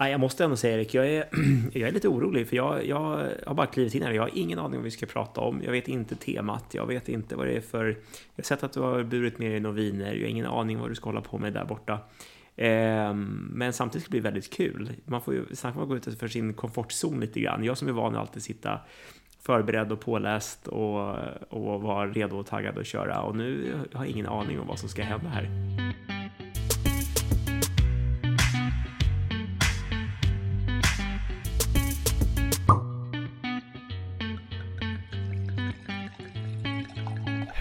Nej, jag måste ändå säga Erik, jag är, jag är lite orolig för jag, jag har bara klivit in här. Jag har ingen aning om vad vi ska prata om. Jag vet inte temat. Jag vet inte vad det är för... Jag har sett att du har burit med dig några viner. Jag har ingen aning vad du ska hålla på med där borta. Eh, men samtidigt ska det bli väldigt kul. Man får ju snacka om att gå utanför sin komfortzon lite grann. Jag som är van att alltid sitta förberedd och påläst och, och vara redo och taggad att köra. Och nu har jag ingen aning om vad som ska hända här.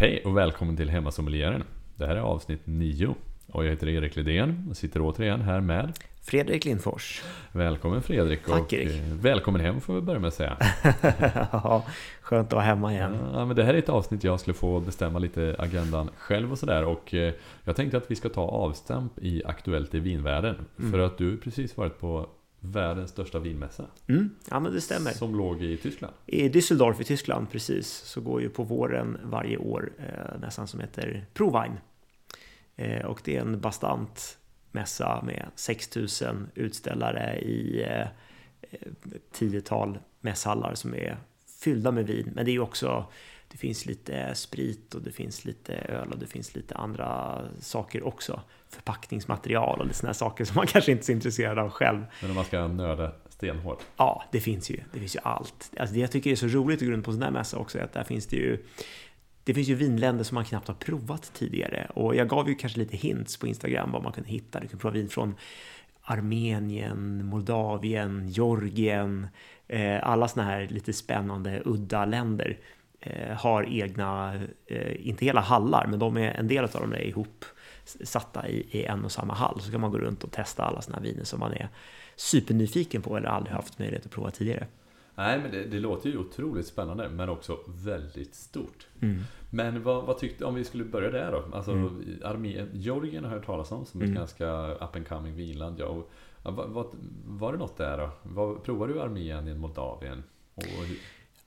Hej och välkommen till Hemmasommelieren. Det här är avsnitt 9 och jag heter Erik Lidén och sitter återigen här med Fredrik Lindfors. Välkommen Fredrik Tack, och Erik. eh, välkommen hem får vi börja med att säga. ja, skönt att vara hemma igen. Ja, men det här är ett avsnitt jag skulle få bestämma lite agendan själv och sådär och eh, jag tänkte att vi ska ta avstamp i Aktuellt i vinvärlden. Mm. För att du precis varit på världens största vinmässa. Mm, ja, men det stämmer. Som låg i Tyskland. I Düsseldorf i Tyskland, precis, så går ju på våren varje år eh, nästan som heter Provine. Eh, och det är en bastant mässa med 6000 utställare i eh, ett tiotal mässhallar som är fyllda med vin. Men det är ju också, det finns lite sprit och det finns lite öl och det finns lite andra saker också. Förpackningsmaterial och lite sådana saker som man kanske inte är så intresserad av själv. Men om man ska nörda stenhårt. Ja, det finns ju. Det finns ju allt. Alltså det jag tycker är så roligt i grund på en sån här mässa också är att där finns det ju det finns ju vinländer som man knappt har provat tidigare och jag gav ju kanske lite hints på Instagram vad man kunde hitta. Du kan prova vin från Armenien, Moldavien, Georgien, eh, alla såna här lite spännande udda länder har egna, eh, inte hela hallar, men de är, en del av dem är ihop satta i, i en och samma hall. Så kan man gå runt och testa alla här viner som man är supernyfiken på eller aldrig haft möjlighet att prova tidigare. Nej, men det, det låter ju otroligt spännande, men också väldigt stort. Mm. Men vad, vad tyckte, om vi skulle börja där då? Alltså, Mm. Armén, Georgien har jag hört talas om som ett Mm. ganska up and coming vinland. Ja, och, vad, vad, var det något där då? Vad, provade du Armenien, Moldavien? Och,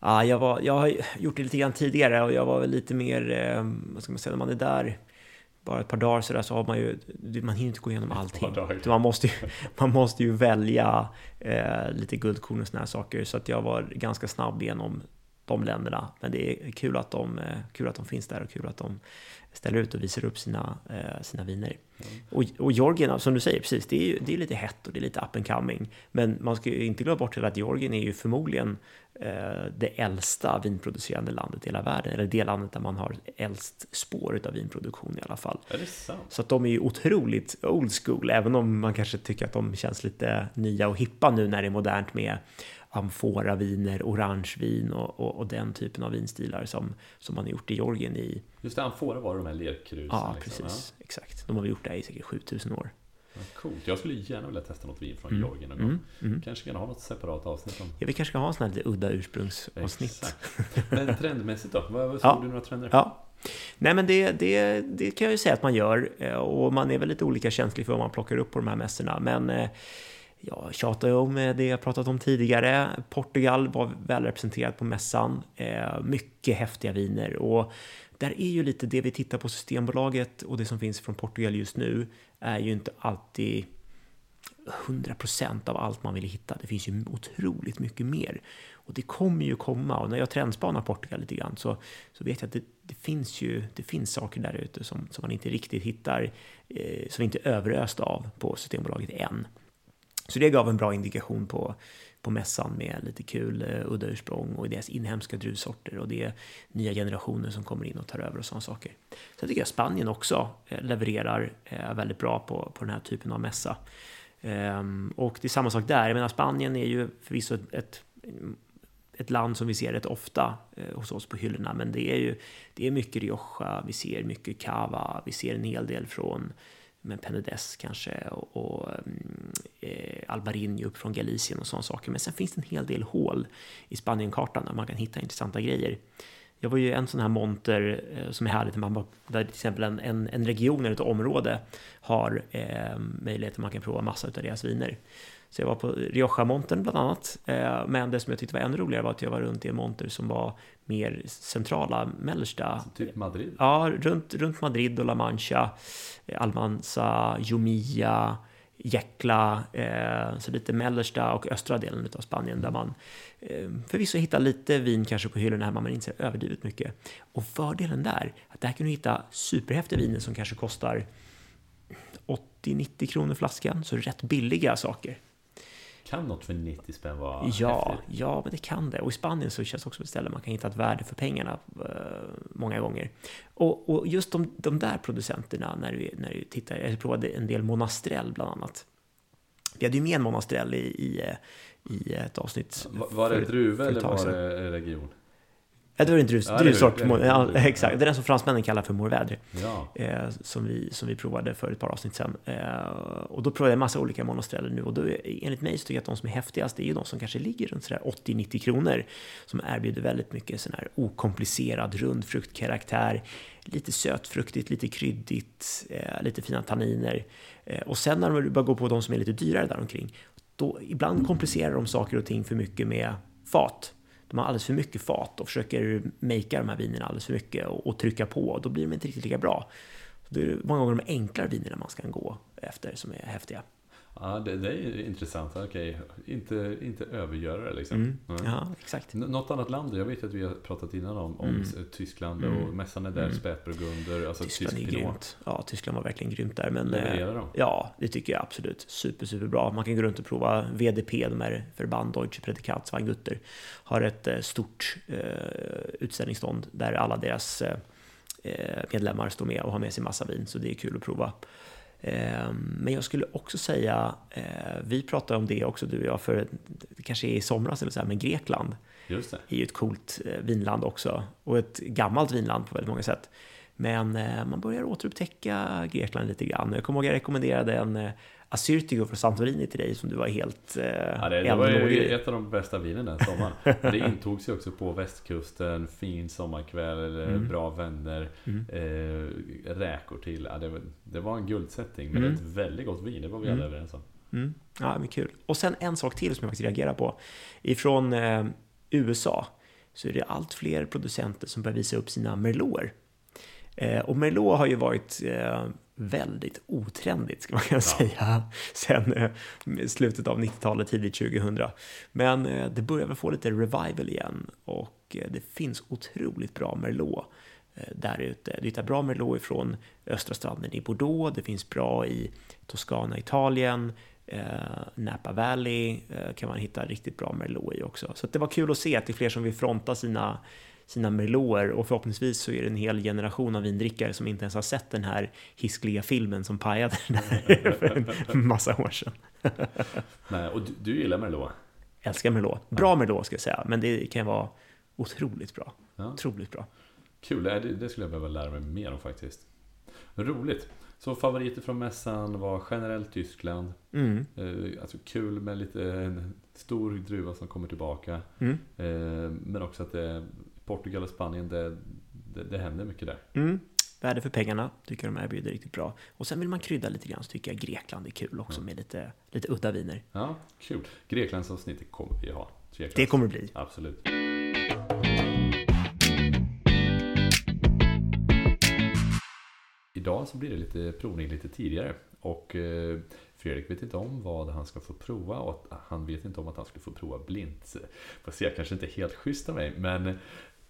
Ja, jag, var, jag har gjort det lite grann tidigare och jag var väl lite mer, eh, vad ska man säga, när man är där bara ett par dagar så där så har man ju, man hinner inte gå igenom allting. Man måste ju, man måste ju välja eh, lite guldkorn och såna här saker. Så att jag var ganska snabb genom de länderna. Men det är kul att de, eh, kul att de finns där och kul att de ställer ut och visar upp sina, eh, sina viner. Och, och Georgien, som du säger, precis, det är, ju, det är lite hett och det är lite up and coming. Men man ska ju inte glömma bort att Georgien är ju förmodligen eh, det äldsta vinproducerande landet i hela världen. Eller det landet där man har äldst spår av vinproduktion i alla fall. Så att de är ju otroligt old school, även om man kanske tycker att de känns lite nya och hippa nu när det är modernt med amforaviner, orangevin och, och, och den typen av vinstilar som, som man har gjort i Georgien i, Just det, amfora var de här lerkrusen. ja liksom. precis, exakt. De har gjort det i säkert 7000 år. Ja, coolt. Jag skulle gärna vilja testa något vin från Mm. Georgien någon gång. Mm, mm. Kanske kan ha något separat avsnitt om Ja, vi kanske ska ha en sån här lite udda ursprungsavsnitt. Exakt. Men trendmässigt då? Vad, vad Ja. såg du några trender? Ja. Nej men det, det, det kan jag ju säga att man gör eh, och man är väl lite olika känslig för vad man plockar upp på de här mässorna. Men eh, jag tjatar ju om eh, det jag pratat om tidigare. Portugal var väl representerat på mässan. Eh, mycket häftiga viner och där är ju lite det vi tittar på Systembolaget och det som finns från Portugal just nu är ju inte alltid 100% av allt man vill hitta. Det finns ju otroligt mycket mer. Och det kommer ju komma. Och när jag trendspanar Portugal lite grann så, så vet jag att det, det finns ju det finns saker där ute som, som man inte riktigt hittar, eh, som vi inte är överösta av på Systembolaget än. Så det gav en bra indikation på, på mässan med lite kul uh, udda ursprung och deras inhemska druvsorter och det är nya generationer som kommer in och tar över och sådana saker. Sen tycker jag Spanien också eh, levererar uh, väldigt bra på, på den här typen av mässa. Um, och det är samma sak där. Jag menar, Spanien är ju förvisso ett, ett, ett land som vi ser rätt ofta eh, hos oss på hyllorna, men det är ju det är mycket Rioja, vi ser mycket Cava, vi ser en hel del från men Penedès kanske och, och eh, eh Albarini upp från Galicien och sådana saker. Men sen finns det en hel del hål i Spanienkartan där man kan hitta intressanta grejer. Jag var ju en sån här monter eh, som är härligt, där, man bara, där till exempel en, en, en region eller ett område har eh, möjlighet att man kan prova massa av deras viner. Så jag var på Rioja-montern bland annat. Eh, men det som jag tyckte var ännu roligare var att jag var runt i en monter som var mer centrala, mellersta. Typ Madrid? Ja, runt, runt Madrid och La Mancha, eh, Almanza, Jumilla, Jäckla, eh, så lite mellersta och östra delen av Spanien där man förvisso hittar lite vin kanske på hyllorna hemma men inte överdrivet mycket. Och fördelen där, att där kan du hitta superhäftiga viner som kanske kostar 80-90 kronor flaskan, så rätt billiga saker. Kan något för 90 spänn vara Ja, häftigt? ja, men det kan det. Och i Spanien så känns det också ett ställe man kan hitta ett värde för pengarna eh, många gånger. Och, och just de, de där producenterna, när du, när du tittar, jag provade en del Monastrell bland annat. Vi hade ju med en Monastrell i, i, eh, i ett avsnitt. Va- Var det för- druva eller var det region? Ja, det var en drus, Ja, det det. Ja, exakt. Det är den som fransmännen kallar för Mourvèdre. Ja. eh, som, vi, som vi provade för ett par avsnitt sedan. Eh, och då provade jag en massa olika monostreller nu och då, enligt mig så tycker jag att de som är häftigast är ju de som kanske ligger runt sådär 80-90 kronor som erbjuder väldigt mycket sån här okomplicerad rund fruktkaraktär, lite sötfruktigt, lite kryddigt, eh, lite fina tanniner. Eh, och sen när du börjar gå på de som är lite dyrare där omkring, då ibland komplicerar de saker och ting för mycket med fat. De har alldeles för mycket fat och försöker makea de här vinerna alldeles för mycket och, och trycka på och då blir de inte riktigt lika bra. Så det är många gånger de enklare vinerna man ska gå efter som är häftiga. Ja, det, det är intressant. Okej, inte, inte övergöra det liksom. Mm. Ja, exakt. N- Något annat land, jag vet att vi har pratat innan om, om Mm. Tyskland Mm. och mässan är där, Mm. spätburgunder, alltså Tyskland är tysk pinot. grymt. Ja, Tyskland var verkligen grymt där. Men, eh, Levererar de? Ja, det tycker jag absolut. Super, super bra. Man kan gå runt och prova VDP, de här Verband Deutsche Prädikatsweingüter. Har ett eh, stort eh, utställningsstånd där alla deras eh, eh, medlemmar står med och har med sig massa vin, så det är kul att prova. Eh, Men jag skulle också säga, eh, vi pratade om det också du och jag för det kanske är i somras eller så här, men Grekland Just det. är ju ett coolt eh, vinland också och ett gammalt vinland på väldigt många sätt. Men man börjar återupptäcka Grekland lite grann. Jag kommer ihåg att jag rekommenderade en eh, Assyrtiko från Santorini till dig som du var helt eh, Ja, det, det var ju ett av de bästa vinen den sommaren. Det intogs ju också på västkusten, fin sommarkväll, Mm. bra vänner, Mm. eh, räkor till. Ja, det, var, det var en guldsättning, men Mm. ett väldigt gott vin, det var vi Mm. alla överens om. Mm. Ja, men kul. Och sen en sak till som jag faktiskt reagerar på. Ifrån eh, USA så är det allt fler producenter som börjar visa upp sina Merloter. Eh, och Merlot har ju varit eh, väldigt otrendigt, ska man kunna säga, sen eh, slutet av 90-talet, tidigt 2000. Men eh, det börjar väl få lite revival igen och eh, det finns otroligt bra Merlot eh, där ute. Du hittar bra Merlot ifrån östra stranden i Bordeaux, det finns bra i Toscana, Italien, eh, Napa Valley eh, kan man hitta riktigt bra Merlot i också. Så det var kul att se att det är fler som vill fronta sina sina merloter och förhoppningsvis så är det en hel generation av vindrickare som inte ens har sett den här hiskliga filmen som pajade den här för en massa år sedan. Nej, och du, du gillar Merlot? Älskar Merlot. Bra Merlot ska jag säga, men det kan vara otroligt bra. Ja. Otroligt bra. Kul, det, det skulle jag behöva lära mig mer om faktiskt. Roligt. Så favoriter från mässan var generellt Tyskland. Mm. Eh, alltså kul med lite stor druva som kommer tillbaka. Mm. Eh, men också att det, Portugal och Spanien, det, det, det händer mycket där. Mm. Värde för pengarna tycker jag de erbjuder riktigt bra. Och sen vill man krydda lite grann så tycker jag Grekland är kul också med lite, lite udda viner. Ja, kul. Greklandsavsnittet kommer vi ha. Tveklöst. Det kommer det bli. Absolut. Idag så blir det lite provning lite tidigare. Och eh, Fredrik vet inte om vad han ska få prova och han vet inte om att han skulle få prova blint. Får se, kanske inte helt schysst av mig. Men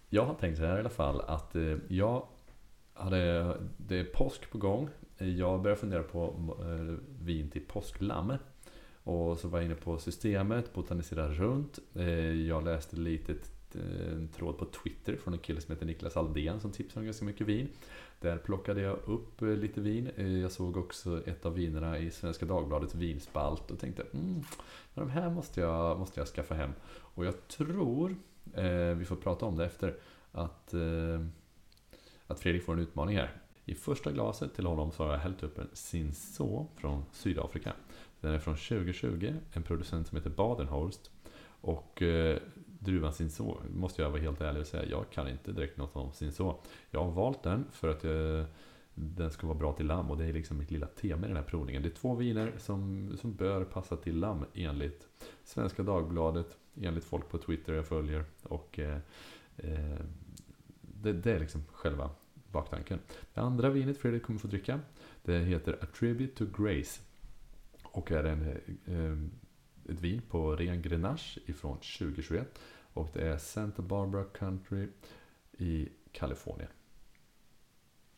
jag har tänkt så här i alla fall att eh, jag hade, det är påsk på gång. Jag började fundera på eh, vin till påsklamm. Och så var jag inne på systemet, botaniserade runt. Eh, jag läste lite en tråd på Twitter från en kille som heter Niklas Aldén som tipsade om ganska mycket vin. Där plockade jag upp lite vin. Jag såg också ett av vinerna i Svenska Dagbladets vinspalt och tänkte mm, de här måste jag, måste jag skaffa hem. Och jag tror, Eh, vi får prata om det efter, att, eh, att Fredrik får en utmaning här. I första glaset till honom så har jag hällt upp en Cinsault från Sydafrika. Den är från 2020, en producent som heter Badenhorst. Och eh, druvan Cinsault, måste jag vara helt ärlig och säga, jag kan inte direkt något om Cinsault. Jag har valt den för att eh, den ska vara bra till lamm och det är liksom mitt lilla tema i den här provningen. Det är två viner som, som bör passa till lamm enligt Svenska Dagbladet, enligt folk på Twitter jag följer och eh, eh, det, det är liksom själva baktanken. Det andra vinet Fredrik kommer få dricka, det heter A Tribute to Grace. och är en, eh, ett vin på ren Grenache ifrån 2021. Och det är Santa Barbara Country i Kalifornien.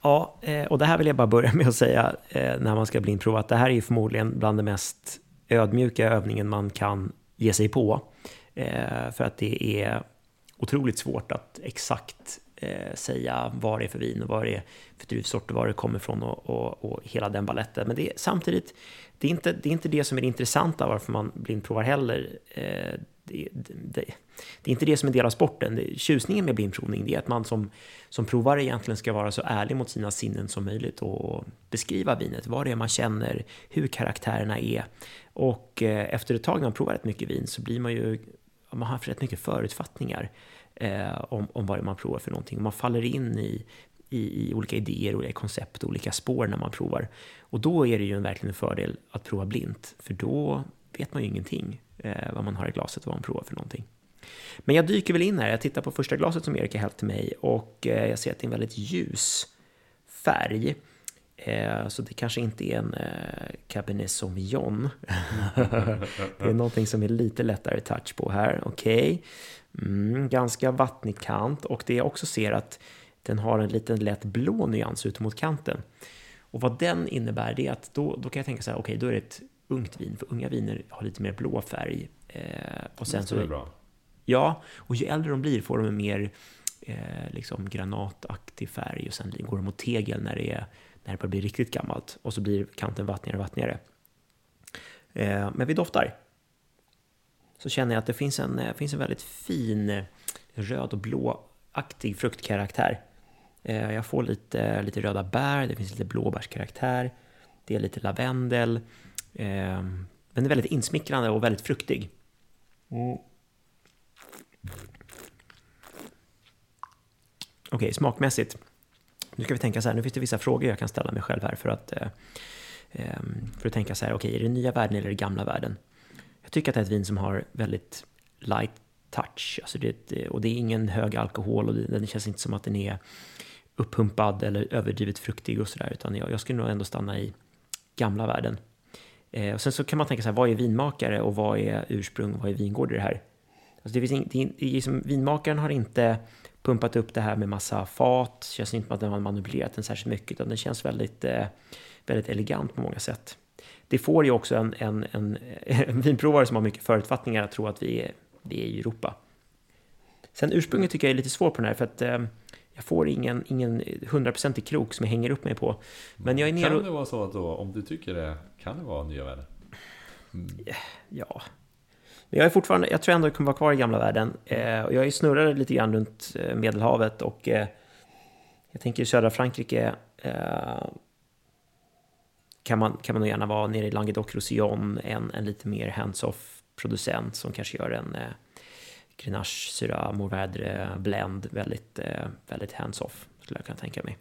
Ja, eh, och det här vill jag bara börja med att säga eh, när man ska blindprova att det här är förmodligen bland det mest ödmjuka övningen man kan ge sig på. Eh, för att det är otroligt svårt att exakt säga vad det är för vin och vad det är för typ druvsort och var det kommer ifrån och, och, och, hela den balletten. Men det är samtidigt, det är, inte, det är inte det som är det intressanta varför man blindprovar heller. Det, det, det, är inte det som är en del av sporten. Tjusningen med blindprovning är att man som, som provare egentligen ska vara så ärlig mot sina sinnen som möjligt och beskriva vinet, vad det är man känner, hur karaktärerna är. Och eh, efter ett tag när man provar rätt mycket vin så blir man ju, man har rätt mycket förutfattningar eh, om, om vad det är man provar för någonting. Man faller in i, i, i, olika idéer, olika koncept, olika spår när man provar. Och då är det ju en verkligen en fördel att prova blint, för då vet man ju ingenting eh, vad man har i glaset och vad man provar för någonting. Men jag dyker väl in här, jag tittar på första glaset som Erik har hällt till mig och eh, jag ser att det är en väldigt ljus färg. Eh, så det kanske inte är en eh, Cabernet Sauvignon. det är någonting som är lite lättare touch på här, okej. Okay. Mm, ganska vattnig kant och det jag också ser att den har en liten lätt blå nyans ut mot kanten. Och vad den innebär det är att då, då kan jag tänka så här, okej, okay, då är det ett ungt vin, för unga viner har lite mer blå färg. Eh, och sen så, är bra. Ja, och ju äldre de blir får de en mer eh, liksom granataktig färg och sen går de mot tegel när det, är, när det börjar bli riktigt gammalt och så blir kanten vattnigare och vattnigare. Eh, men vi doftar så känner jag att det finns en, eh, finns en väldigt fin eh, röd och blåaktig fruktkaraktär. Eh, jag får lite, lite röda bär, det finns lite blåbärskaraktär, det är lite lavendel, den är väldigt insmickrande och väldigt fruktig. Mm. Okej, okay, smakmässigt. Nu ska vi tänka så här, nu finns det vissa frågor jag kan ställa mig själv här för att, eh, ehm, för att tänka så här, okej, okay, är det nya världen eller det gamla världen? Jag tycker att det är ett vin som har väldigt light touch, alltså det, och det är ingen hög alkohol och det känns inte som att den är uppumpad eller överdrivet fruktig och sådär, utan jag, jag skulle nog ändå stanna i gamla världen. Eh, och sen så kan man tänka så här, vad är vinmakare och vad är ursprung, vad är vingård i det här? Alltså det finns in, det, det, liksom, vinmakaren har inte pumpat upp det här med massa fat. Det känns inte som att den har manipulerat den särskilt mycket, utan den känns väldigt, eh, väldigt elegant på många sätt. Det får ju också en, en, en, en vinprovare som har mycket förutfattningar att tro att vi är, vi är i Europa. Sen ursprunget tycker jag är lite svårt på den här, för att eh, jag får ingen, ingen hundraprocentig krok som jag hänger upp mig på. Men jag är nere Kan det vara så att då, om du tycker det, kan det vara nya värden? Ja, men jag är fortfarande, jag tror ändå jag kommer vara kvar i gamla världen. Eh, och jag är snurrade lite grann runt eh, Medelhavet och eh, jag tänker i södra Frankrike eh, kan, man, kan man nog gärna vara nere i Languedoc-Roussillon, en, en lite mer hands-off producent som kanske gör en eh, Grenache, Syrah, Mourvèdre blend väldigt, eh, väldigt hands-off skulle jag kunna tänka mig.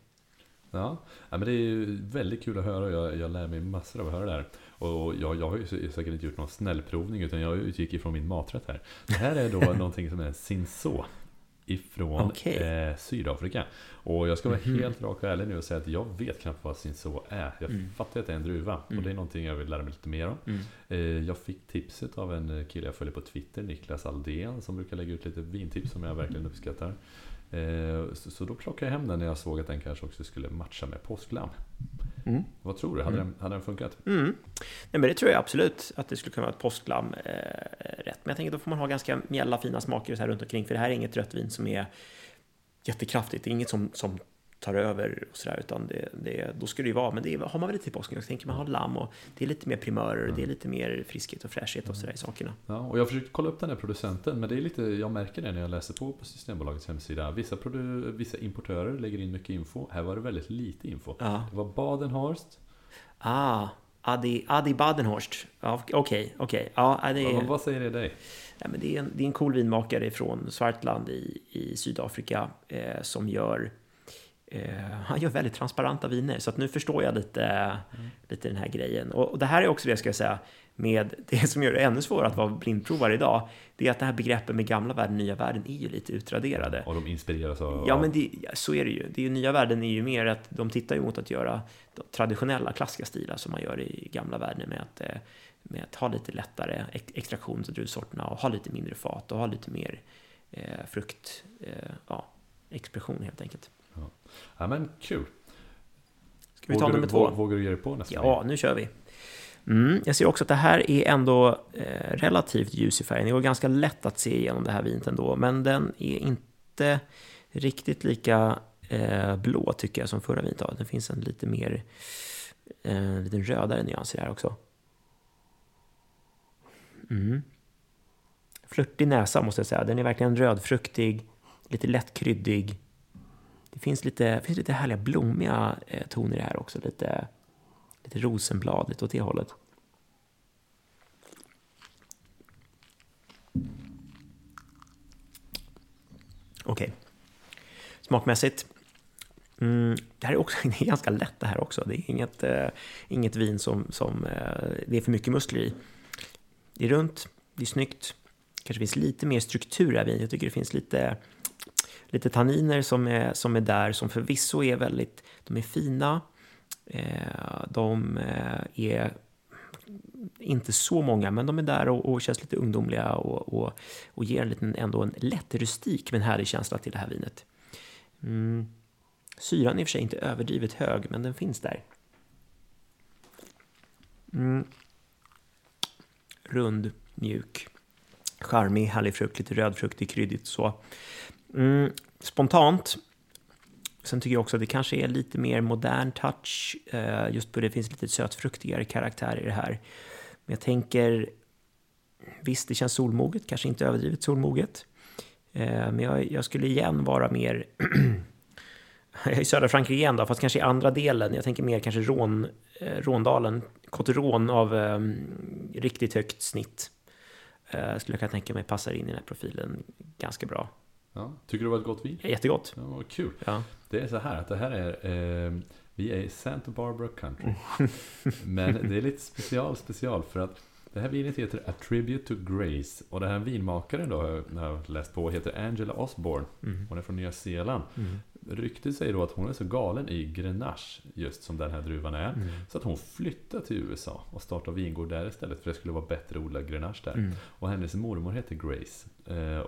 Ja, men det är väldigt kul att höra. Jag, jag lär mig massor av att höra det här. Och jag, jag har ju säkert inte gjort någon snällprovning utan jag utgick ifrån min maträtt här. Det här är då någonting som är Sinso ifrån okay. eh, Sydafrika. Och jag ska vara mm helt rak och ärlig nu och säga att jag vet knappt vad Sinso är. Jag mm. fattar att det är en druva mm. och det är någonting jag vill lära mig lite mer om. Mm. Eh, jag fick tipset av en kille jag följer på Twitter, Niklas Aldén, som brukar lägga ut lite vintips som jag verkligen uppskattar. Eh, så då plockade jag hem den när jag såg att den kanske också skulle matcha med påsklamm. Mm. Vad tror du? Hade, mm. den, hade den funkat? Mm. Nej, men det tror jag absolut att det skulle kunna vara ett påsklamm eh, rätt. Men jag tänker då får man ha ganska mjälla fina smaker så här runt omkring. För det här är inget rött vin som är jättekraftigt. Det är inget som, som tar över och sådär, utan det, det, då ska det ju vara, men det har man väl lite till påsken, jag tänker man har lamm och det är lite mer primörer, mm. det är lite mer friskhet och fräschhet och sådär i sakerna. Ja, och jag försökte kolla upp den här producenten, men det är lite, jag märker det när jag läser på på Systembolagets hemsida. Vissa, produ, vissa importörer lägger in mycket info, här var det väldigt lite info. Ja. Det var Badenhorst. Ah, Adi, Adi Badenhorst. Okej, ja, okej. Okay, okay. ja, det vad, vad säger det dig? Ja, men det, är en, det är en cool vinmakare från Svartland i, i Sydafrika eh, som gör han gör väldigt transparenta viner, så att nu förstår jag lite, mm. lite den här grejen. Och, och, det här är också det jag ska säga, med det som gör det ännu svårare att vara blindprovare idag, det är att det här begreppet med gamla världen, nya världen är ju lite utraderade. Och de inspireras av... Ja, men det, så är det ju. Det är ju nya världen är ju mer att de tittar ju mot att göra traditionella klassiska stilar som man gör i gamla världen med att, eh, med att ha lite lättare extraktion av druvsorterna och ha lite mindre fat och ha lite mer eh, frukt, eh, ja, expression helt enkelt. Ja. ja, men kul. Ska vi ta nummer två? Vågar du ge dig på nästa? Ja, nu kör vi. Mm, jag ser också att det här är ändå eh, relativt ljus i färgen. Det går ganska lätt att se igenom det här vinet ändå, men den är inte riktigt lika eh, blå tycker jag som förra vinet. Det finns en lite mer, eh, lite rödare nyans i det här också. Mm. Flörtig näsa måste jag säga. Den är verkligen rödfruktig, lite lätt kryddig. Det finns lite, finns lite härliga blommiga eh, toner i det här också. Lite, lite rosenblad, lite åt det hållet. Okej. Okay. Smakmässigt. Mm, det här är också det är ganska lätt det här också. Det är inget, eh, inget vin som, som eh, det är för mycket muskler i. Det är runt, det är snyggt. kanske finns lite mer struktur i det här vinet. Jag tycker det finns lite, lite tanniner som är, som är där, som förvisso är väldigt, de är fina. Eh, de eh, är inte så många, men de är där och, och känns lite ungdomliga och, och, och ger en liten, ändå en lätt rustik men härlig känsla till det här vinet. Mm. Syran är i och för sig inte överdrivet hög, men den finns där. Mm. Rund, mjuk, charmig, härlig frukt, lite rödfruktig, kryddigt så. Mm. Spontant Sen tycker jag också att det kanske är lite mer modern touch, eh, just på det finns lite sötfruktigare karaktär i det här. Men jag tänker, visst det känns solmoget, kanske inte överdrivet solmoget. Eh, men jag, jag skulle igen vara mer, jag är i södra Frankrike igen då, fast kanske i andra delen. Jag tänker mer kanske Rån, eh, Råndalen, Coteron av eh, riktigt högt snitt. Eh, skulle jag kunna tänka mig passar in i den här profilen ganska bra. Ja, tycker du det var ett gott vin? Jättegott. Ja, vad kul. Ja. Det är så här att det här är eh, Vi är i Santa Barbara Country Men det är lite special special för att Det här vinet heter A Tribute to Grace Och den här vinmakaren då har jag läst på heter Angela Osborne mm. Hon är från Nya Zeeland mm. Ryktet säger då att hon är så galen i Grenache, just som den här druvan är, mm. så att hon flyttade till USA och startade vingård där istället för det skulle vara bättre att odla Grenache där. Mm. Och hennes mormor heter Grace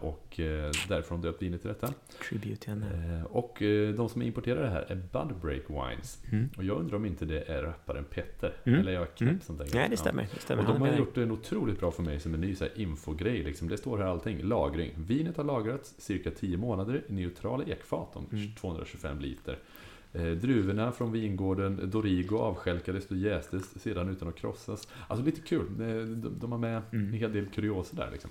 och eh, därför har de döpt vinet till detta. Tribute. Eh, och de som importerar det här är Budbreak Wines. Mm. Och jag undrar om inte det är rapparen Petter, mm. eller är jag knäpp mm. tänker? Nej, det stämmer. Det stämmer. Och de har gjort en otroligt bra för mig som en ny så här, infogrej. Liksom. Det står här allting. Lagring. Vinet har lagrats cirka 10 månader i neutrala ekfat om mm. 225 liter. Eh, druvorna från vingården Dorigo avskälkades och jästes sedan utan att krossas. Alltså lite kul. De, de har med mm. en hel del kurioser där liksom.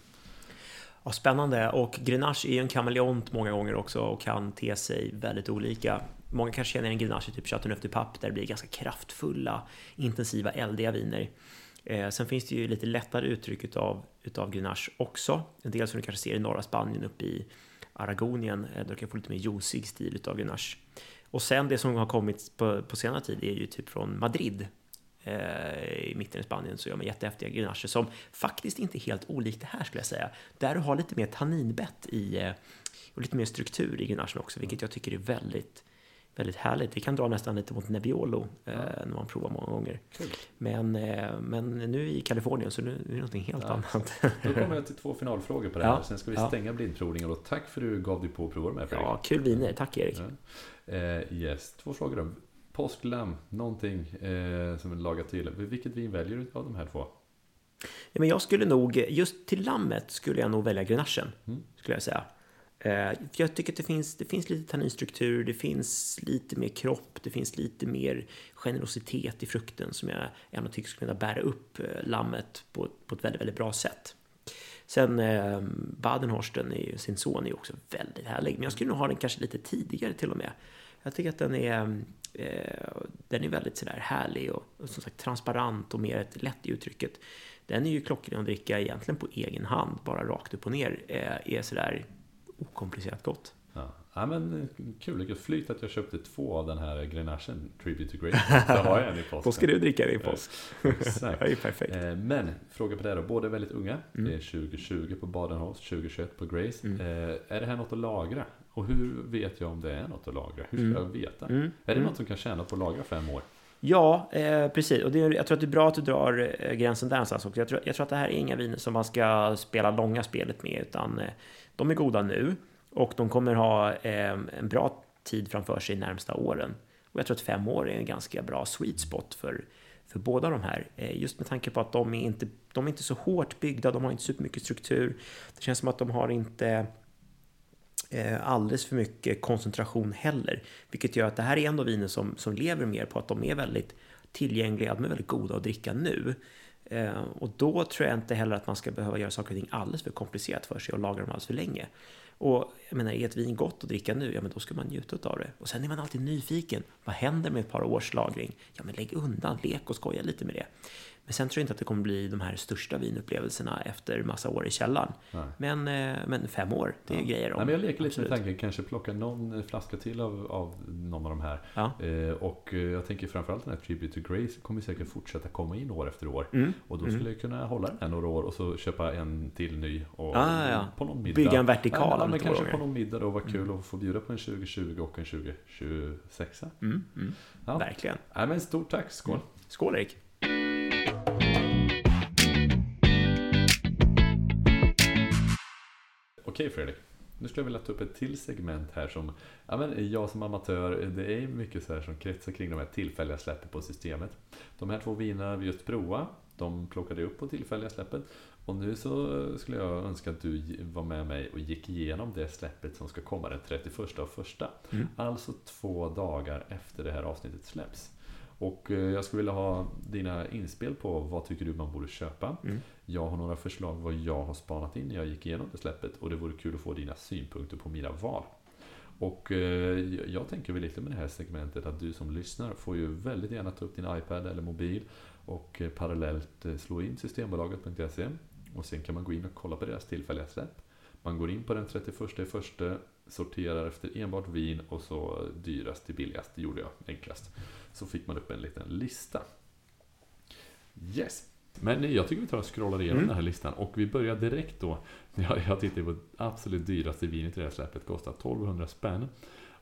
Ja, spännande. Och Grenache är ju en kameleont många gånger också och kan te sig väldigt olika. Många kanske känner en Grenache typ Chateauneuf du Pape där det blir ganska kraftfulla, intensiva, eldiga viner. Eh, sen finns det ju lite lättare uttryck utav, utav Grenache också. En del som du kanske ser i norra Spanien uppe i Aragonien, eh, där du kan få lite mer juicig stil utav Grenache. Och sen det som har kommit på, på senare tid är ju typ från Madrid, i mitten i Spanien så gör man jättehäftiga grenacher som faktiskt inte är helt olikt det här skulle jag säga. Där du har lite mer tanninbett i eh, och lite mer struktur i grenachen också, vilket jag tycker är väldigt väldigt härligt. Det kan dra nästan lite mot Nebbiolo eh, när man provar många gånger. Cool. Men, eh, men nu i Kalifornien så nu är det någonting helt ja. annat. Då kommer jag till två finalfrågor på det här. Ja. Sen ska vi stänga ja. blindprovningen. Och tack för att du gav dig på att prova med Fredrik. Ja, kul viner. Tack Erik. Ja. Eh, yes, två frågor då. Påsklamm, någonting eh, som är lagat till. Vilket vin väljer du av de här två? Ja, men jag skulle nog, just till lammet skulle jag nog välja Grenachen, mm. skulle jag säga. Eh, jag tycker att det finns, det finns lite tanninstruktur, det finns lite mer kropp, det finns lite mer generositet i frukten som jag ändå tycker skulle kunna bära upp eh, lammet på, på ett väldigt, väldigt bra sätt. Sen eh, Badenhorsten, är, sin son, är också väldigt härlig, men jag skulle nog ha den kanske lite tidigare till och med. Jag tycker att den är, eh, den är väldigt sådär härlig och, och som sagt transparent och mer ett lätt i uttrycket. Den är ju klockren att dricka egentligen på egen hand, bara rakt upp och ner, eh, är sådär okomplicerat gott. Ja. ja men kul, vilket flyt att jag köpte två av den här Grenachen Tribute to Grace. Då har jag en i påsk. Då ska du dricka i påsk. Exakt. det är perfekt. Eh, Men, fråga på det då. Båda är väldigt unga. Det är 2020 på Badenhos, 2021 på Grace. Mm. Eh, Är det här något att lagra? Och hur vet jag om det är något att lagra? Hur ska Mm. jag veta? Mm. Är det Mm. något som kan tjäna på att lagra fem år? Ja, eh, precis. Och det, jag tror att det är bra att du drar eh, gränsen där någonstans också. Jag tror, jag tror att det här är inga viner som man ska spela långa spelet med, utan eh, de är goda nu och de kommer ha eh, en bra tid framför sig närmsta åren. Och jag tror att fem år är en ganska bra sweet spot för, för båda de här. Eh, just med tanke på att de är, inte, de är inte så hårt byggda, de har inte supermycket struktur. Det känns som att de har inte Eh, alldeles för mycket koncentration heller. Vilket gör att det här är ändå viner som, som lever mer på att de är väldigt tillgängliga, de är väldigt goda att dricka nu. Eh, och då tror jag inte heller att man ska behöva göra saker och ting alldeles för komplicerat för sig och lagra dem alldeles för länge. Och jag menar, är ett vin gott att dricka nu, ja men då ska man njuta av det. Och sen är man alltid nyfiken. Vad händer med ett par års lagring? Ja men lägg undan, lek och skoja lite med det. Men sen tror jag inte att det kommer bli de här största vinupplevelserna efter massa år i källaren. Men, eh, men fem år, det är Ja. grejer om. Nej, men jag leker lite Absolut. med tanken, kanske plocka någon flaska till av, av någon av de här. Ja. Eh, och eh, jag tänker framförallt den här Tribute to Grace kommer säkert fortsätta komma in år efter år. Mm. Och då Mm. skulle jag kunna hålla den här några år och så köpa en till ny. Och Ah, ja. på någon middag. Bygga en vertikal Ja, men kanske gånger. på någon middag då var kul att få bjuda på en 2020 och en 2026. Mm, mm. Ja. Verkligen. Nej, men stort tack, skål! Skål Erik! Okej Fredrik, nu skulle jag vilja ta upp ett till segment här som ja, men jag som amatör, det är mycket så här som kretsar kring de här tillfälliga släppen på systemet. De här två vinerna vi just prova, de plockade upp på tillfälliga släppet och nu så skulle jag önska att du var med mig och gick igenom det släppet som ska komma den 31 av första. Mm. Alltså två dagar efter det här avsnittet släpps. Och eh, jag skulle vilja ha dina inspel på vad tycker du man borde köpa. Mm. Jag har några förslag vad jag har spanat in när jag gick igenom det släppet och det vore kul att få dina synpunkter på mina val. Och eh, jag tänker väl lite med det här segmentet att du som lyssnar får ju väldigt gärna ta upp din iPad eller mobil och eh, parallellt slå in systembolaget.se och sen kan man gå in och kolla på deras tillfälliga släpp. Man går in på den 31 i första, sorterar efter enbart vin och så dyrast till billigast, det gjorde jag enklast. Så fick man upp en liten lista. Yes! Men jag tycker vi tar och scrollar igenom Mm. den här listan och vi börjar direkt då. Jag, jag tittar på absolut dyraste vinet i det här släppet, kostar 1200 spänn.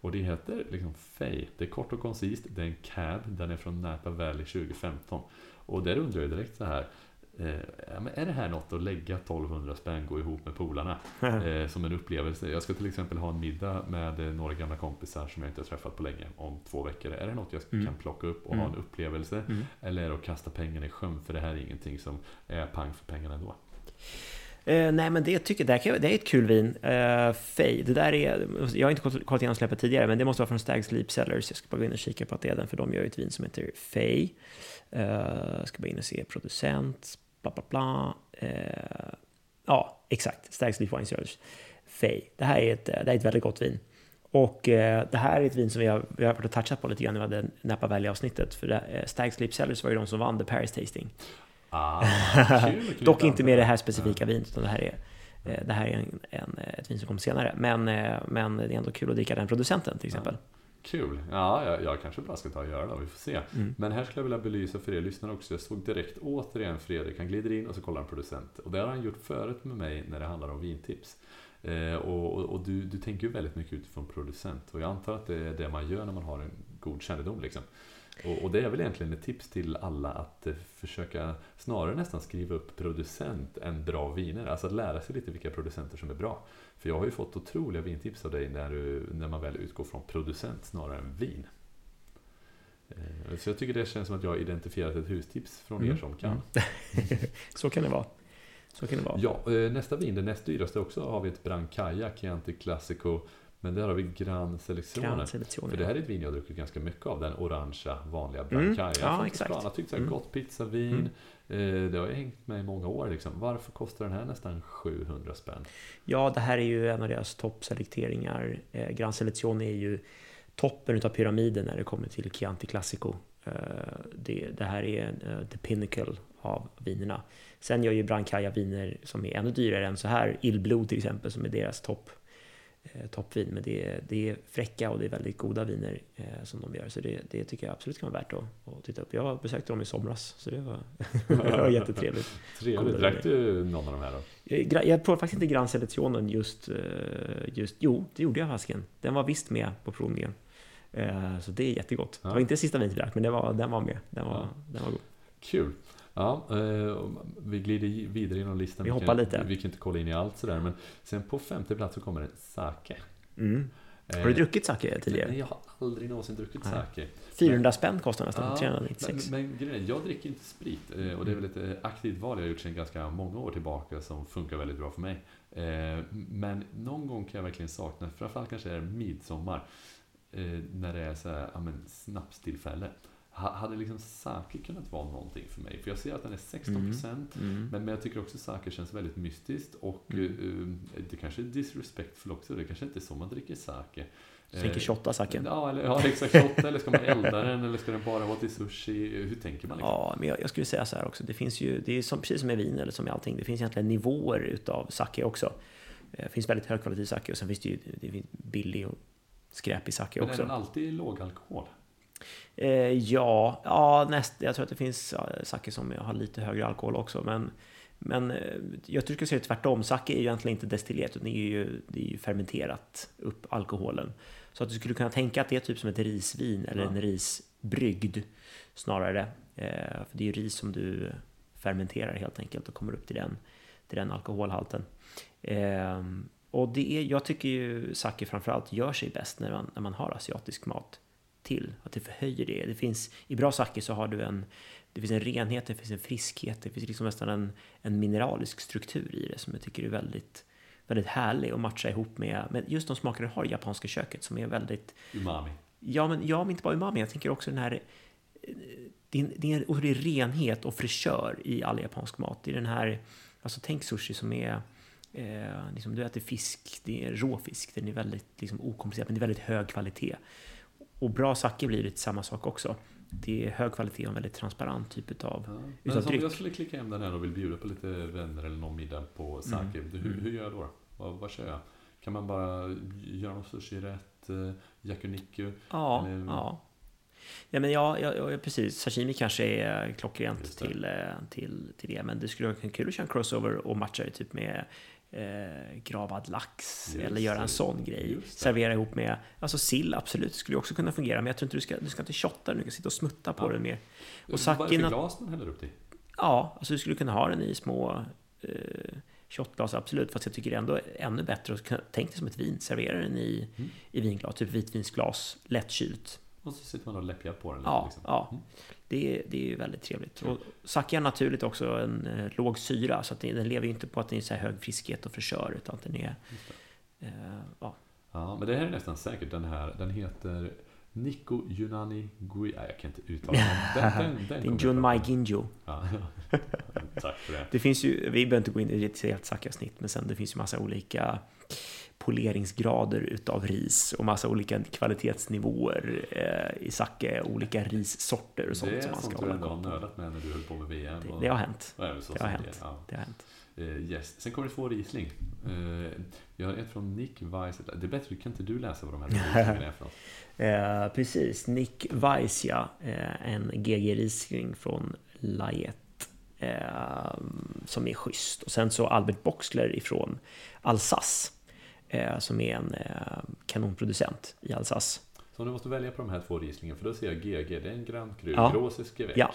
Och det heter liksom Fay. Det är kort och koncist, det är en cab, den är från Napa Valley 2015. Och där undrar jag direkt så här. Eh, men är det här något att lägga 1200 spänn, gå ihop med polarna? eh, som en upplevelse. Jag ska till exempel ha en middag med eh, några gamla kompisar som jag inte har träffat på länge om två veckor. Är det något jag Mm. kan plocka upp och Mm. ha en upplevelse? Mm. Eller är det att kasta pengarna i sjön? För det här är ingenting som är pang för pengarna ändå. Eh, nej men det tycker det, kan- det är ett kul vin. Eh, Fay, det där är, jag har inte kollat igenom släppet tidigare, men det måste vara från Stag's Leap Cellars. Jag ska bara gå in och kika på att det är den, för de gör ett vin som heter Fay. Eh, jag ska bara in och se producent, bla bla bla. Eh, ja, exakt, Stag's Leap Wine Cellars. Fay. Det här är ett, det här är ett väldigt gott vin. Och eh, det här är ett vin som vi har, vi har varit och touchat på lite grann när vi hade Napa Valley-avsnittet. För det, eh, Stag's Leap Cellars var ju de som vann The Paris Tasting. Ah, kul, Dock inte med det här Ja. specifika vinet, utan det här är, eh, det här är en, en, ett vin som kommer senare. Men, eh, men det är ändå kul att dricka den producenten till exempel. Kul! Ja, jag, jag kanske bara ska ta och göra det, vi får se. Mm. Men här skulle jag vilja belysa för er lyssnare också. Jag såg direkt återigen Fredrik, han glider in och så kollar han producent. Och det har han gjort förut med mig när det handlar om vintips. Eh, och och, och du, du tänker ju väldigt mycket utifrån producent. Och jag antar att det är det man gör när man har en god kännedom. Liksom. Och, och det är väl egentligen ett tips till alla att eh, försöka snarare nästan skriva upp producent än bra viner. Alltså att lära sig lite vilka producenter som är bra. För jag har ju fått otroliga vintips av dig när, du, när man väl utgår från producent snarare än vin. Eh, Så jag tycker det känns som att jag har identifierat ett hustips från er Mm. som kan. Så kan det vara. Så kan det vara. Ja, eh, nästa vin, det näst dyraste också, har vi ett Brancaia Chianti Classico. Men där har vi Gran Selezione. Gran Selezione. För det här är ett vin jag har druckit ganska mycket av, den orangea vanliga Mm, Brancaia. ja, Jag får exakt. Jag har tyckt så här, Mm. gott pizzavin. Eh, Det har hängt med i många år liksom. Varför kostar den här nästan 700 spänn? Ja, det här är ju en av deras toppselekteringar. Eh, Gran Selezione är ju toppen utav pyramiden när det kommer till Chianti Classico. Eh, det, det här är eh, the pinnacle av vinerna. Sen gör ju Brancaia viner som är ännu dyrare än så här. Illblod till exempel, som är deras topp eh, toppvin. Men det är, det är fräcka och det är väldigt goda viner eh, som de gör. Så det, det tycker jag absolut kan vara värt att, att titta upp. Jag besökte dem i somras, så det var, det var jättetrevligt. Trevligt. Drack du någon av de här då? Jag, jag provade faktiskt inte Gran Selezione just, eh, just... Jo, det gjorde jag fasken. Den var visst med på provningen. Eh, så det är jättegott. Ja. Det var inte det sista vinet vi drack, men det var, den var med. Den var, ja. den var god. Kul. Ja, eh, vi glider vidare inom listan. Vi hoppar lite. Vi kan inte kolla in i allt sådär, men sen på femte plats så kommer det sake. Mm. Har du druckit sake tidigare? Nej, jag har aldrig någonsin druckit Nej. sake. 400 men, spänn kostar nästan, ja, 396. Men, men grejen jag dricker inte sprit och det är väl ett aktivt val jag har gjort sedan ganska många år tillbaka som funkar väldigt bra för mig. Men någon gång kan jag verkligen sakna, framförallt kanske är det midsommar, när det är så här, ja, men, snapstillfälle. Hade liksom sake kunnat vara någonting för mig? För jag ser att den är 16% mm. Mm. Men, men jag tycker också sake känns väldigt mystiskt och mm. uh, det kanske är disrespectful också. Det kanske inte är så man dricker sake. Du tänker shotta saken? Ja, eller, ja exakt. Shotta, eller ska man elda den? Eller ska den bara vara till sushi? Hur tänker man? Liksom? Ja, men jag, jag, skulle säga så här också. Det finns ju, det är som, precis som med vin eller som i allting. Det finns egentligen nivåer utav sake också. Eh, det finns väldigt högkvalitativ sake och sen finns det ju det finns billig och skräpig sake också. Men är den alltid låg alkohol? Eh, ja, ja näst, jag tror att det finns ja, sake som har lite högre alkohol också. Men, men eh, jag tycker att det tvärtom. Sake är ju egentligen inte destillerat, utan det är ju, det är ju fermenterat upp alkoholen. Så att du skulle kunna tänka att det är typ som ett risvin eller ja. en risbrygd snarare. Eh, för det är ju ris som du fermenterar helt enkelt och kommer upp till den, till den alkoholhalten. Eh, och det är, jag tycker ju sake framförallt gör sig bäst när man, när man har asiatisk mat till, att det förhöjer det. det finns, I bra sake så har du en, det finns en renhet, det finns en friskhet, det finns liksom nästan en, en mineralisk struktur i det som jag tycker är väldigt, väldigt härlig att matcha ihop med, med just de smaker du har i japanska köket som är väldigt... Umami. Ja, men, ja, men inte bara umami. Jag tänker också den här... Det är, det är en otrolig renhet och fräschör i all japansk mat. Det är den här... Alltså tänk sushi som är... Eh, liksom, du äter fisk, det är råfisk, den är väldigt liksom, okomplicerad men det är väldigt hög kvalitet. Och bra sake blir det samma sak också. Det är hög kvalitet och en väldigt transparent typ av ja. Men om jag skulle klicka hem den här och vill bjuda på lite vänner eller någon middag på sake, mm. hur, hur, gör jag då? Vad, vad kör jag? Kan man bara göra någon sushi-rätt? Eh, yakuniku? Ja, eller... ja. Ja, men ja, ja, precis. Sashimi kanske är klockrent till, eh, till, till det. Men det skulle vara kul att köra en crossover och matcha det typ med eh, gravad lax just eller göra en sån grej. Servera ihop med, alltså sill absolut, skulle också kunna fungera. Men jag tror inte du ska, du ska inte shotta den, du ska sitta och smutta på ja. den mer. Och sakin, Vad är det för glas man häller upp till? Ja, alltså du skulle kunna ha den i små eh, shotglas, absolut. Fast jag tycker det är ändå ännu bättre att tänk dig som ett vin. Servera den i, mm. i vinglas, typ vitvinsglas, lättkylt. Och så sitter man och läppjar på den. Ja, liksom. ja. Mm. Det, är, det är ju väldigt trevligt. Och sake är naturligt också en eh, låg syra, så att den lever ju inte på att den är så här hög friskhet och fräschör, utan att den är... Eh, ja. ja, men det här är nästan säkert den här. Den heter Nico Yunani Gui... Nej, jag kan inte uttala den. den, den, den Jun Mai Ginjo. Ja, tack för det. Det finns ju, vi behöver inte gå in i ett helt sake-avsnitt, men sen det finns ju massa olika poleringsgrader utav ris och massa olika kvalitetsnivåer eh, i sake, olika rissorter och sånt som man ska hålla koll på. Det har nördat med när du höll på med VM. Det, det har hänt. Det, det, har hänt. Ja. det har hänt. Uh, yes. Sen kommer det två Riesling. Uh, jag har ett från Nick Weiss. Det är bättre, kan inte du läsa vad de här Rieslingarna är för något? Uh, precis, Nick Weiss ja. Uh, en GG Riesling från Lajet. som är schysst. Och sen så Albert Boxler ifrån Alsace eh, som är en eh, kanonproducent i Alsace. Så om du måste välja på de här två Rieslingen, för då ser jag GG, det är en Grand Cru, ja. Großes Gewäck. Ja.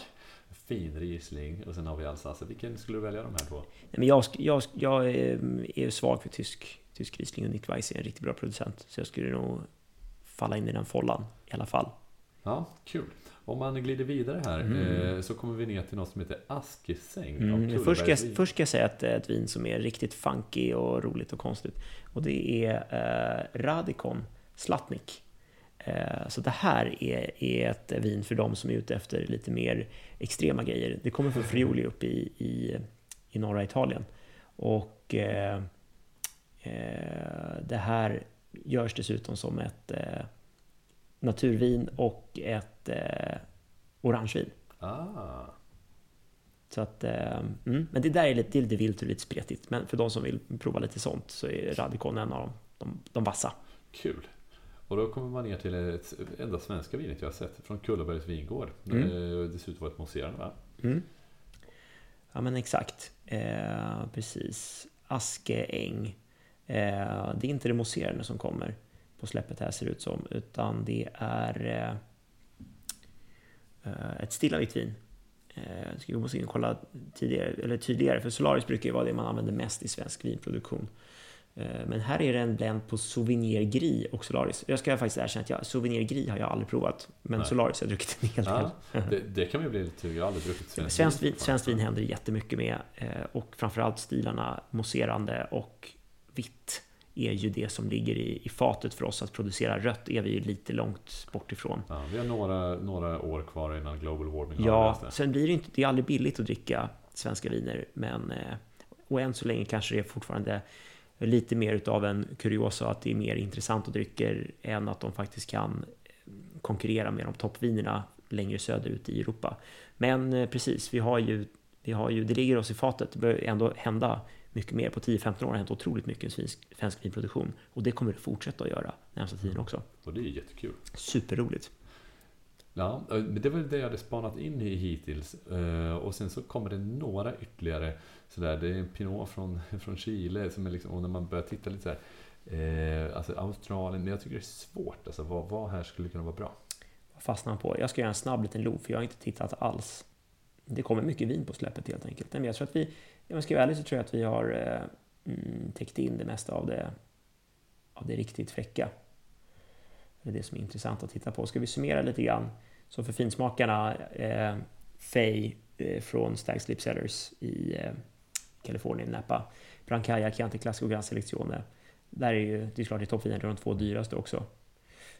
Fin Riesling och sen har vi Alsace. Vilken skulle du välja de här två? Nej, men jag, jag, jag är svag för tysk, tysk Riesling och Nick Weiss är en riktigt bra producent. Så jag skulle nog falla in i den follan i alla fall. Ja, kul. Om man glider vidare här mm. eh, så kommer vi ner till något som heter Askesäng. Mm. Först, ska jag, först ska jag säga att det är ett vin som är riktigt funky och roligt och konstigt. Och det är eh, Radikon Slatnik. Eh, så det här är, är ett vin för de som är ute efter lite mer extrema grejer. Det kommer från Friuli uppe i, i, i norra Italien. Och eh, eh det här görs dessutom som ett eh, naturvin och ett eh, orangevin. Ah. Så att, eh, mm, men det där är lite, det är lite vilt och lite spretigt. Men för de som vill prova lite sånt så är Radikon en av de, de, de vassa. Kul. Och då kommer man ner till ett enda svenska vinet jag har sett från Kullabergs vingård. Mm. Det ser ut att vara ett mousserande va? Mm. Ja men exakt. Eh, precis. Askeäng. Eh, det är inte det mousserande som kommer på släppet här ser det ut som. Utan det är eh, ett stilla vitt vin. Eh, ska vi måste in och kolla tidigare, eller tydligare, för Solaris brukar ju vara det man använder mest i svensk vinproduktion. Eh, men här är det en blend på Souvenir Gris och Solaris. Jag ska faktiskt erkänna att jag, Souvenir Gris har jag aldrig provat. Men Nej. Solaris har jag druckit en hel del. Ja, det, det, kan ju bli lite Jag har aldrig druckit svenskt, vin. Svenskt vin händer jättemycket med. Och framförallt stilarna mousserande och vitt är ju det som ligger i, i fatet för oss. Att producera rött är vi ju lite långt bort ifrån. Ja, vi har några, några år kvar innan global warming Ja, sen blir det inte, det är aldrig billigt att dricka svenska viner. Men, eh, och än så länge kanske det är fortfarande lite mer utav en kuriosa att det är mer intressanta drycker än att de faktiskt kan eh, konkurrera med de toppvinerna längre söderut i Europa. Men eh, precis, vi har ju, vi har ju, det ligger oss i fatet. Det bör ändå hända mycket mer. På 10-15 år har det hänt otroligt mycket i svensk vinproduktion och det kommer det fortsätta att göra närmsta tiden också. Och det är jättekul. Superroligt. Ja, det var det jag hade spanat in i hittills. Eh, och sen så kommer det några ytterligare sådär. Det är en Pinot från, från Chile som är liksom, och när man börjar titta lite såhär. Eh, alltså Australien, men jag tycker det är svårt. Alltså vad, vad här skulle kunna vara bra? Vad fastnar på? Jag ska göra en snabb liten lov, för jag har inte tittat alls. Det kommer mycket vin på släppet helt enkelt. Men jag tror att vi, om jag ska vara ärlig så tror jag att vi har eh, mm, täckt in det mesta av det, av det riktigt fräcka. Det är det som är intressant att titta på. Ska vi summera lite grann? Så för finsmakarna, eh, Fay eh, från Stags Lip Sellers i eh, Kalifornien, Napa. Brancaya, Chianti Classico, Gran Selezione. Där är ju, det är klart det är toppviner, det är de två dyraste också.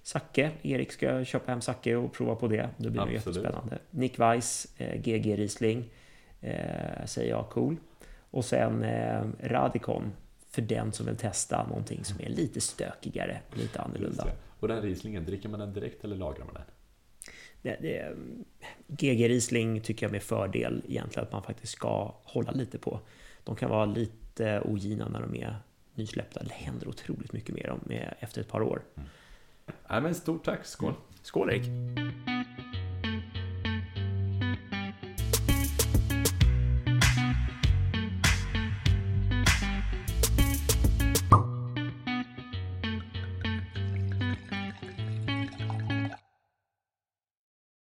Sacke, Erik ska köpa hem Sacke och prova på det. Det blir nog jättespännande. Nick Weiss, eh, GG Riesling, eh, säger jag, cool. Och sen eh, Radikon, för den som vill testa någonting som är lite stökigare, lite annorlunda. Och den Rieslingen, dricker man den direkt eller lagrar man den? Det, det, GG Riesling tycker jag med fördel egentligen att man faktiskt ska hålla lite på. De kan vara lite ogina när de är nysläppta. Det händer otroligt mycket med dem efter ett par år. Mm. Nej, men stort tack, skål! Mm. Skål Erik!